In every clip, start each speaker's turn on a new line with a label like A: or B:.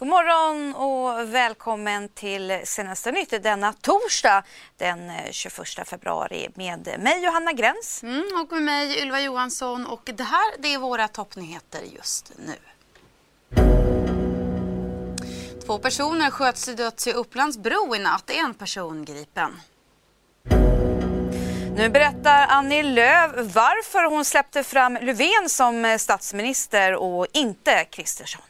A: God morgon och välkommen till Senaste nytt denna torsdag den 21 februari med mig Johanna Gräns.
B: Mm, och med mig Ylva Johansson och det här det är våra toppnyheter just nu. Två personer sköts till döds i Upplands bro i natt. En person gripen.
A: Nu berättar Annie Lööf varför hon släppte fram Löfven som statsminister och inte Kristersson.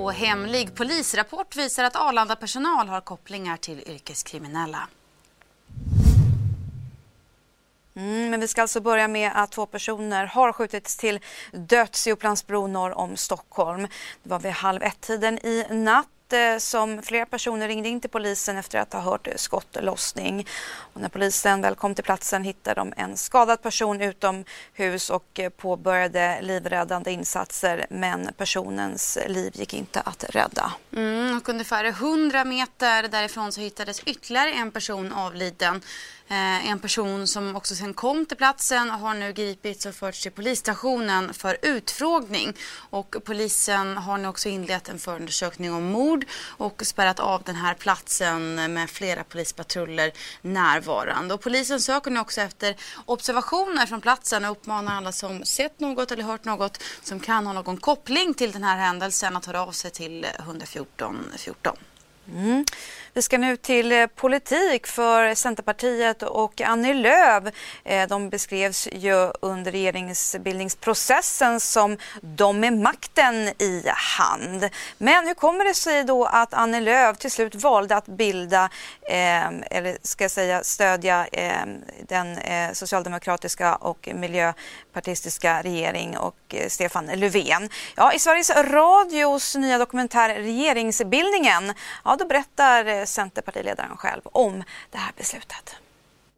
B: Och hemlig polisrapport visar att Arlanda personal har kopplingar till yrkeskriminella.
A: Mm, men vi ska alltså börja med att två personer har skjutits till döds i Upplandsbro norr om Stockholm. Det var vid halv ett-tiden i natt Eh, som flera personer ringde in till polisen efter att ha hört eh, skottlossning. Och när polisen väl kom till platsen hittade de en skadad person utomhus och eh, påbörjade livräddande insatser men personens liv gick inte att rädda.
B: Mm, och ungefär 100 meter därifrån så hittades ytterligare en person avliden. Eh, en person som också sen kom till platsen har nu gripits och förts till polisstationen för utfrågning. Och polisen har nu också inlett en förundersökning om mord och spärrat av den här platsen med flera polispatruller närvarande. Och polisen söker nu också efter observationer från platsen och uppmanar alla som sett något eller hört något som kan ha någon koppling till den här händelsen att höra av sig till eh, 114 14.
A: Mm. Vi ska nu till eh, politik för Centerpartiet och Annie Lööf. Eh, de beskrevs ju under regeringsbildningsprocessen som de med makten i hand. Men hur kommer det sig då att Annie Lööf till slut valde att bilda, eh, eller ska jag säga stödja eh, den eh, socialdemokratiska och miljöpartistiska regering och eh, Stefan Löfven? Ja, i Sveriges Radios nya dokumentär Regeringsbildningen, ja då berättar Centerpartiledaren själv om det här beslutet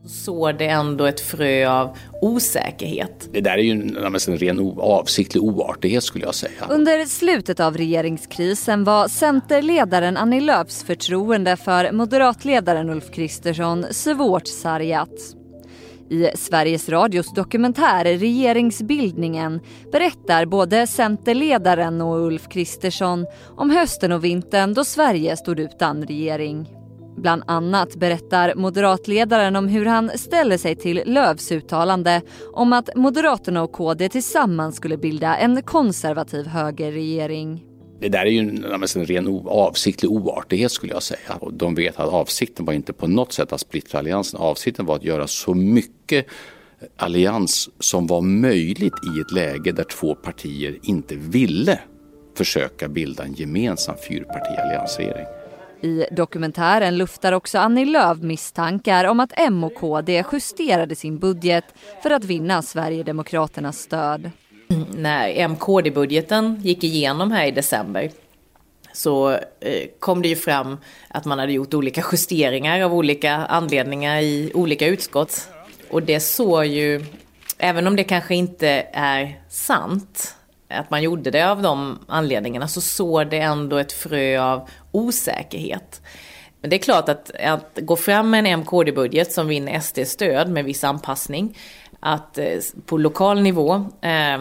C: sår det ändå ett frö av osäkerhet.
D: Det där är ju en ren avsiktlig oartighet skulle jag säga.
E: Under slutet av regeringskrisen var Centerledaren Annie Lööfs förtroende för moderatledaren Ulf Kristersson svårt sargat. I Sveriges Radios dokumentär Regeringsbildningen berättar både Centerledaren och Ulf Kristersson om hösten och vintern då Sverige stod utan regering. Bland annat berättar moderatledaren om hur han ställer sig till Lövs uttalande om att Moderaterna och KD tillsammans skulle bilda en konservativ högerregering.
D: Det där är ju en ren avsiktlig oartighet skulle jag säga. Och de vet att avsikten var inte på något sätt att splittra alliansen. Avsikten var att göra så mycket allians som var möjligt i ett läge där två partier inte ville försöka bilda en gemensam fyrpartialliansregering.
E: I dokumentären luftar också Annie Lööf misstankar om att M och KD justerade sin budget för att vinna Sverigedemokraternas stöd.
C: När MKD-budgeten gick igenom här i december så eh, kom det ju fram att man hade gjort olika justeringar av olika anledningar i olika utskott. Och det såg ju, även om det kanske inte är sant, att man gjorde det av de anledningarna, så såg det ändå ett frö av osäkerhet. Men det är klart att, att gå fram med en MKD-budget som vinner SD-stöd med viss anpassning, att eh, på lokal nivå, eh,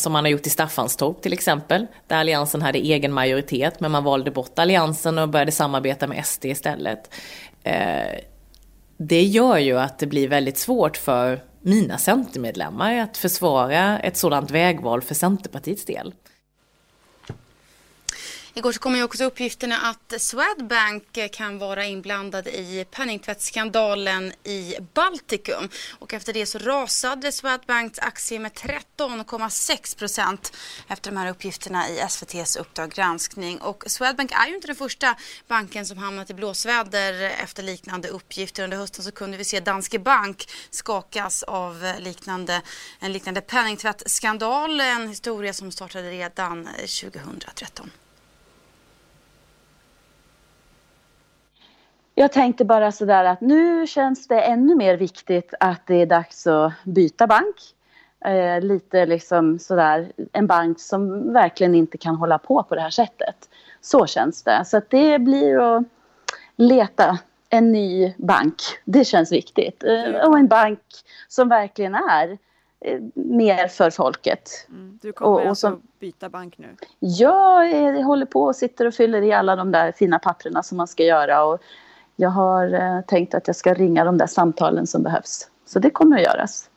C: som man har gjort i Staffanstorp till exempel, där alliansen hade egen majoritet men man valde bort alliansen och började samarbeta med SD istället. Eh, det gör ju att det blir väldigt svårt för mina Centermedlemmar att försvara ett sådant vägval för Centerpartiets del.
B: Igår så kom ju också uppgifterna att Swedbank kan vara inblandad i penningtvättsskandalen i Baltikum. Och efter det så rasade Swedbanks aktie med 13,6 procent efter de här uppgifterna i SVTs Uppdrag granskning. Och Swedbank är ju inte den första banken som hamnat i blåsväder efter liknande uppgifter. Under hösten så kunde vi se Danske Bank skakas av liknande, en liknande penningtvättsskandal. En historia som startade redan 2013.
F: Jag tänkte bara sådär att nu känns det ännu mer viktigt att det är dags att byta bank. Eh, lite liksom sådär, en bank som verkligen inte kan hålla på på det här sättet. Så känns det. Så att det blir att leta en ny bank. Det känns viktigt. Eh, och en bank som verkligen är eh, mer för folket.
G: Mm. Du kommer och, och alltså som, byta bank nu?
F: Ja, jag håller på och sitter och fyller i alla de där fina papperna som man ska göra. Och jag har eh, tänkt att jag ska ringa de där samtalen som behövs. Så det kommer att göras.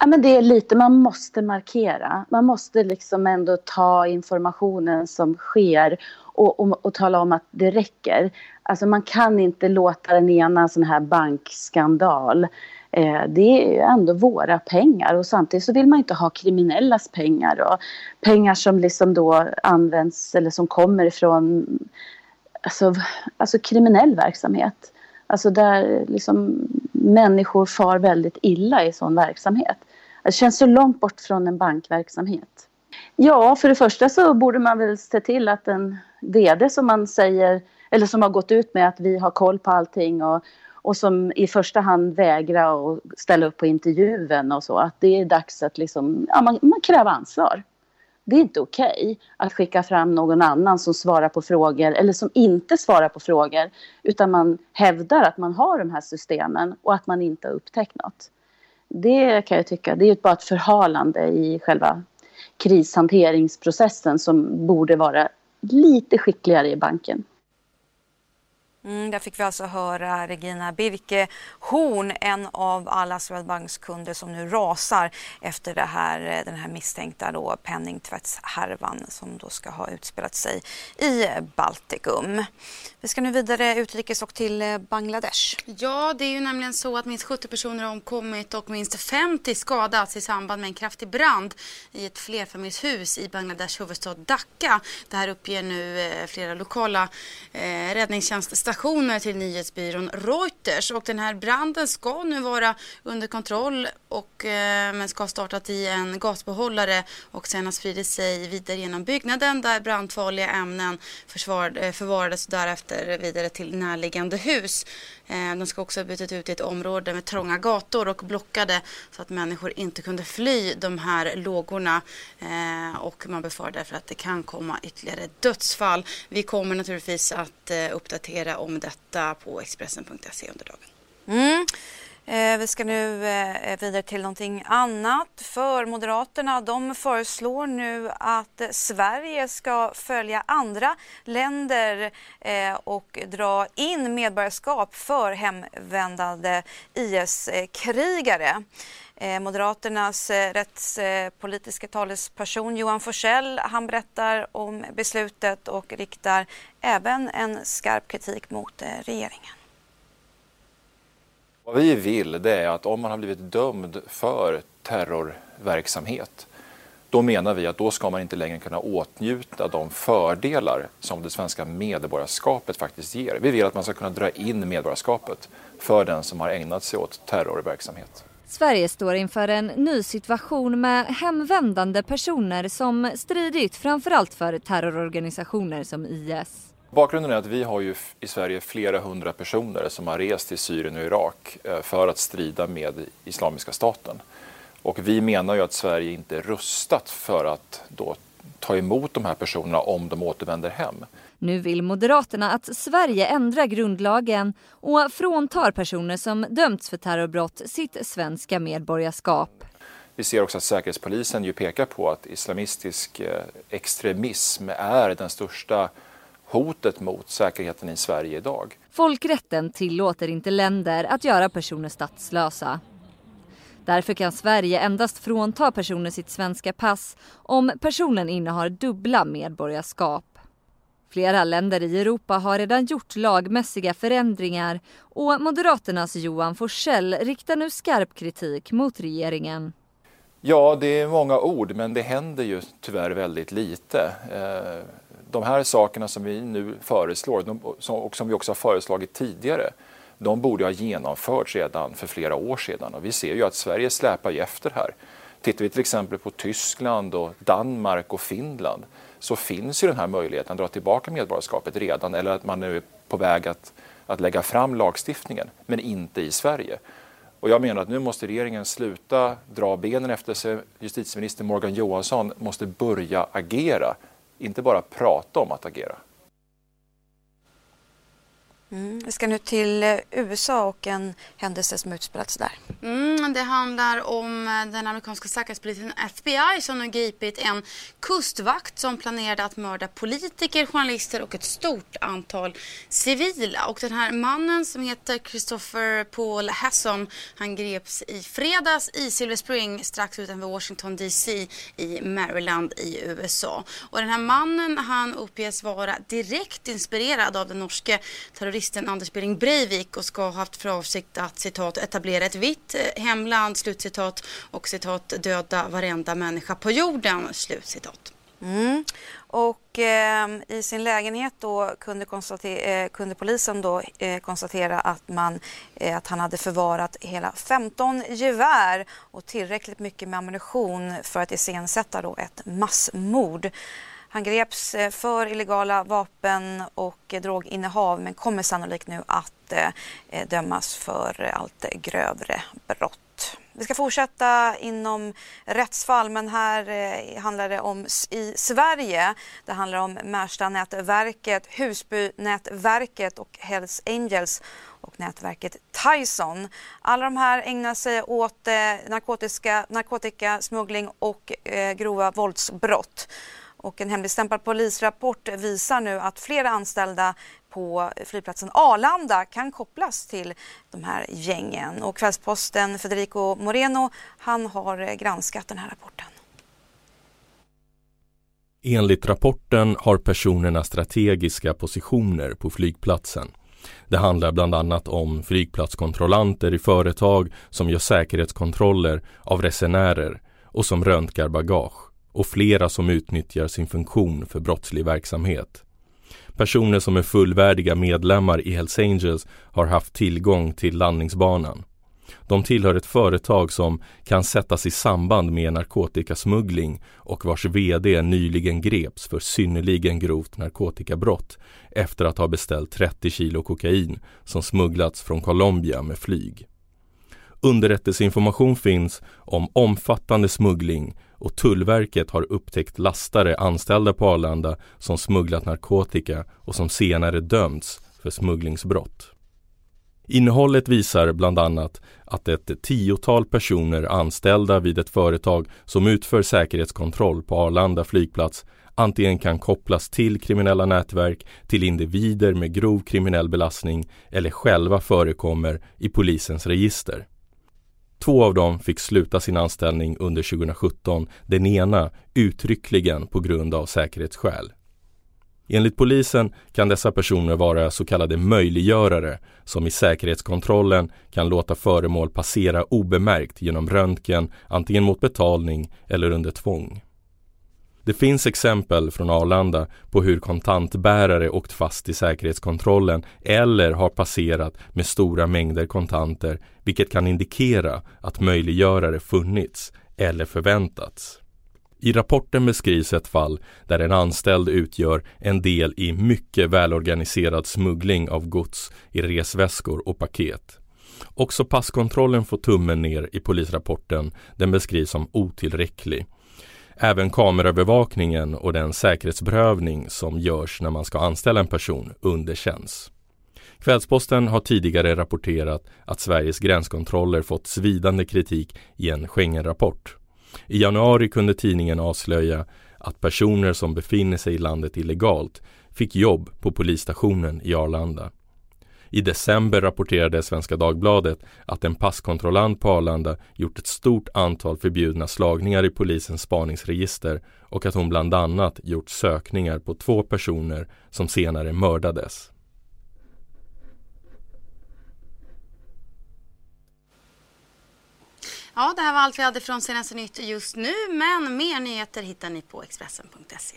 F: Ja, men det är lite, man måste markera. Man måste liksom ändå ta informationen som sker och, och, och, tala om att det räcker. Alltså man kan inte låta den ena sån här bankskandal eh, det är ju ändå våra pengar och samtidigt så vill man inte ha kriminellas pengar och pengar som liksom då används eller som kommer ifrån alltså, alltså kriminell verksamhet. Alltså där liksom människor far väldigt illa i sån verksamhet. Det känns så långt bort från en bankverksamhet. Ja, för det första så borde man väl se till att en VD som man säger, eller som har gått ut med att vi har koll på allting och, och som i första hand vägrar att ställa upp på intervjun och så, att det är dags att liksom, ja, man, man kräver ansvar. Det är inte okej okay att skicka fram någon annan som svarar på frågor eller som inte svarar på frågor utan man hävdar att man har de här systemen och att man inte har upptäckt något. Det kan jag tycka, det är bara ett förhalande i själva krishanteringsprocessen som borde vara lite skickligare i banken.
A: Mm, där fick vi alltså höra Regina Birke Horn, en av alla Swedbanks kunder som nu rasar efter det här, eh, den här misstänkta då penningtvättshärvan som då ska ha utspelat sig i Baltikum. Vi ska nu vidare utrikes och till eh, Bangladesh.
B: Ja, det är ju nämligen så att minst 70 personer har omkommit och minst 50 skadats i samband med en kraftig brand i ett flerfamiljshus i Bangladesh huvudstad Dhaka. Det här uppger nu eh, flera lokala eh, räddningstjänster stationer till nyhetsbyrån Reuters och den här branden ska nu vara under kontroll och eh, men ska ha startat i en gasbehållare och sen ha spridit sig vidare genom byggnaden där brandfarliga ämnen försvar, eh, och förvarades därefter vidare till närliggande hus. Eh, de ska också ha bytt ut i ett område med trånga gator och blockade så att människor inte kunde fly de här lågorna eh, och man befarar därför att det kan komma ytterligare dödsfall. Vi kommer naturligtvis att eh, uppdatera om detta på Expressen.se under dagen.
A: Mm. Eh, vi ska nu eh, vidare till någonting annat. För Moderaterna de föreslår nu att Sverige ska följa andra länder eh, och dra in medborgarskap för hemvändande IS-krigare. Moderaternas rättspolitiska talesperson Johan Forsell han berättar om beslutet och riktar även en skarp kritik mot regeringen.
H: Vad vi vill det är att om man har blivit dömd för terrorverksamhet då menar vi att då ska man inte längre kunna åtnjuta de fördelar som det svenska medborgarskapet faktiskt ger. Vi vill att man ska kunna dra in medborgarskapet för den som har ägnat sig åt terrorverksamhet.
E: Sverige står inför en ny situation med hemvändande personer som stridit framförallt för terrororganisationer som IS.
H: Bakgrunden är att vi har ju i Sverige flera hundra personer som har rest till Syrien och Irak eh, för att strida med Islamiska staten. Och vi menar ju att Sverige inte är rustat för att då ta emot de här personerna om de återvänder hem.
E: Nu vill Moderaterna att Sverige ändrar grundlagen och fråntar personer som dömts för terrorbrott sitt svenska medborgarskap.
H: Vi ser också att Säkerhetspolisen ju pekar på att islamistisk eh, extremism är den största hotet mot säkerheten i Sverige idag.
E: Folkrätten tillåter inte länder att göra personer statslösa. Därför kan Sverige endast frånta personer sitt svenska pass om personen innehar dubbla medborgarskap. Flera länder i Europa har redan gjort lagmässiga förändringar och Moderaternas Johan Forsell riktar nu skarp kritik mot regeringen.
H: Ja, det är många ord, men det händer ju tyvärr väldigt lite. De här sakerna som vi nu föreslår och som vi också har föreslagit tidigare, de borde ha genomförts redan för flera år sedan och vi ser ju att Sverige släpar ju efter här. Tittar vi till exempel på Tyskland och Danmark och Finland så finns ju den här möjligheten att dra tillbaka medborgarskapet redan eller att man nu är på väg att att lägga fram lagstiftningen, men inte i Sverige. Och jag menar att nu måste regeringen sluta dra benen efter sig. Justitieminister Morgan Johansson måste börja agera, inte bara prata om att agera.
A: Mm. Vi ska nu till eh, USA och en händelse som utspelats där.
B: Mm, det handlar om eh, den amerikanska säkerhetspolisen FBI som nu gripit en kustvakt som planerade att mörda politiker, journalister och ett stort antal civila. Och den här mannen som heter Christopher Paul Hasson, han greps i fredags i Silver Spring strax utanför Washington DC i Maryland i USA. Och den här mannen han uppges vara direkt inspirerad av den norske terroristen terroristen Anders Behring Breivik och ska ha haft för avsikt att citat etablera ett vitt eh, hemland, slutcitat, och citat döda varenda människa på jorden, slutcitat.
A: Mm. Och eh, i sin lägenhet då kunde, eh, kunde polisen då eh, konstatera att, man, eh, att han hade förvarat hela 15 gevär och tillräckligt mycket med ammunition för att iscensätta då ett massmord. Han greps eh, för illegala vapen och droginnehav men kommer sannolikt nu att eh, eh, dömas för allt grövre brott. Vi ska fortsätta inom rättsfall men här handlar det om i Sverige. Det handlar om Märstanätverket, Husbynätverket och Hells Angels och nätverket Tyson. Alla de här ägnar sig åt narkotiska, narkotikasmuggling och grova våldsbrott. Och en hemligstämplad polisrapport visar nu att flera anställda på flygplatsen Arlanda kan kopplas till de här gängen. Och Kvällsposten Federico Moreno han har granskat den här rapporten.
I: Enligt rapporten har personerna strategiska positioner på flygplatsen. Det handlar bland annat om flygplatskontrollanter i företag som gör säkerhetskontroller av resenärer och som röntgar bagage och flera som utnyttjar sin funktion för brottslig verksamhet. Personer som är fullvärdiga medlemmar i Hells Angels har haft tillgång till landningsbanan. De tillhör ett företag som kan sättas i samband med narkotikasmuggling och vars VD nyligen greps för synnerligen grovt narkotikabrott efter att ha beställt 30 kilo kokain som smugglats från Colombia med flyg. Underrättelseinformation finns om omfattande smuggling och Tullverket har upptäckt lastare anställda på Arlanda som smugglat narkotika och som senare dömts för smugglingsbrott. Innehållet visar bland annat att ett tiotal personer anställda vid ett företag som utför säkerhetskontroll på Arlanda flygplats antingen kan kopplas till kriminella nätverk, till individer med grov kriminell belastning eller själva förekommer i polisens register. Två av dem fick sluta sin anställning under 2017, den ena uttryckligen på grund av säkerhetsskäl. Enligt polisen kan dessa personer vara så kallade möjliggörare som i säkerhetskontrollen kan låta föremål passera obemärkt genom röntgen antingen mot betalning eller under tvång. Det finns exempel från Arlanda på hur kontantbärare åkt fast i säkerhetskontrollen eller har passerat med stora mängder kontanter vilket kan indikera att möjliggörare funnits eller förväntats. I rapporten beskrivs ett fall där en anställd utgör en del i mycket välorganiserad smuggling av gods i resväskor och paket. Också passkontrollen får tummen ner i polisrapporten. Den beskrivs som otillräcklig. Även kameraövervakningen och den säkerhetsprövning som görs när man ska anställa en person underkänns. Kvällsposten har tidigare rapporterat att Sveriges gränskontroller fått svidande kritik i en Schengen-rapport. I januari kunde tidningen avslöja att personer som befinner sig i landet illegalt fick jobb på polisstationen i Arlanda. I december rapporterade Svenska Dagbladet att en passkontrollant på Arlanda gjort ett stort antal förbjudna slagningar i polisens spaningsregister och att hon bland annat gjort sökningar på två personer som senare mördades.
B: Ja, det här var allt vi hade från senaste nytt just nu, men mer nyheter hittar ni på Expressen.se.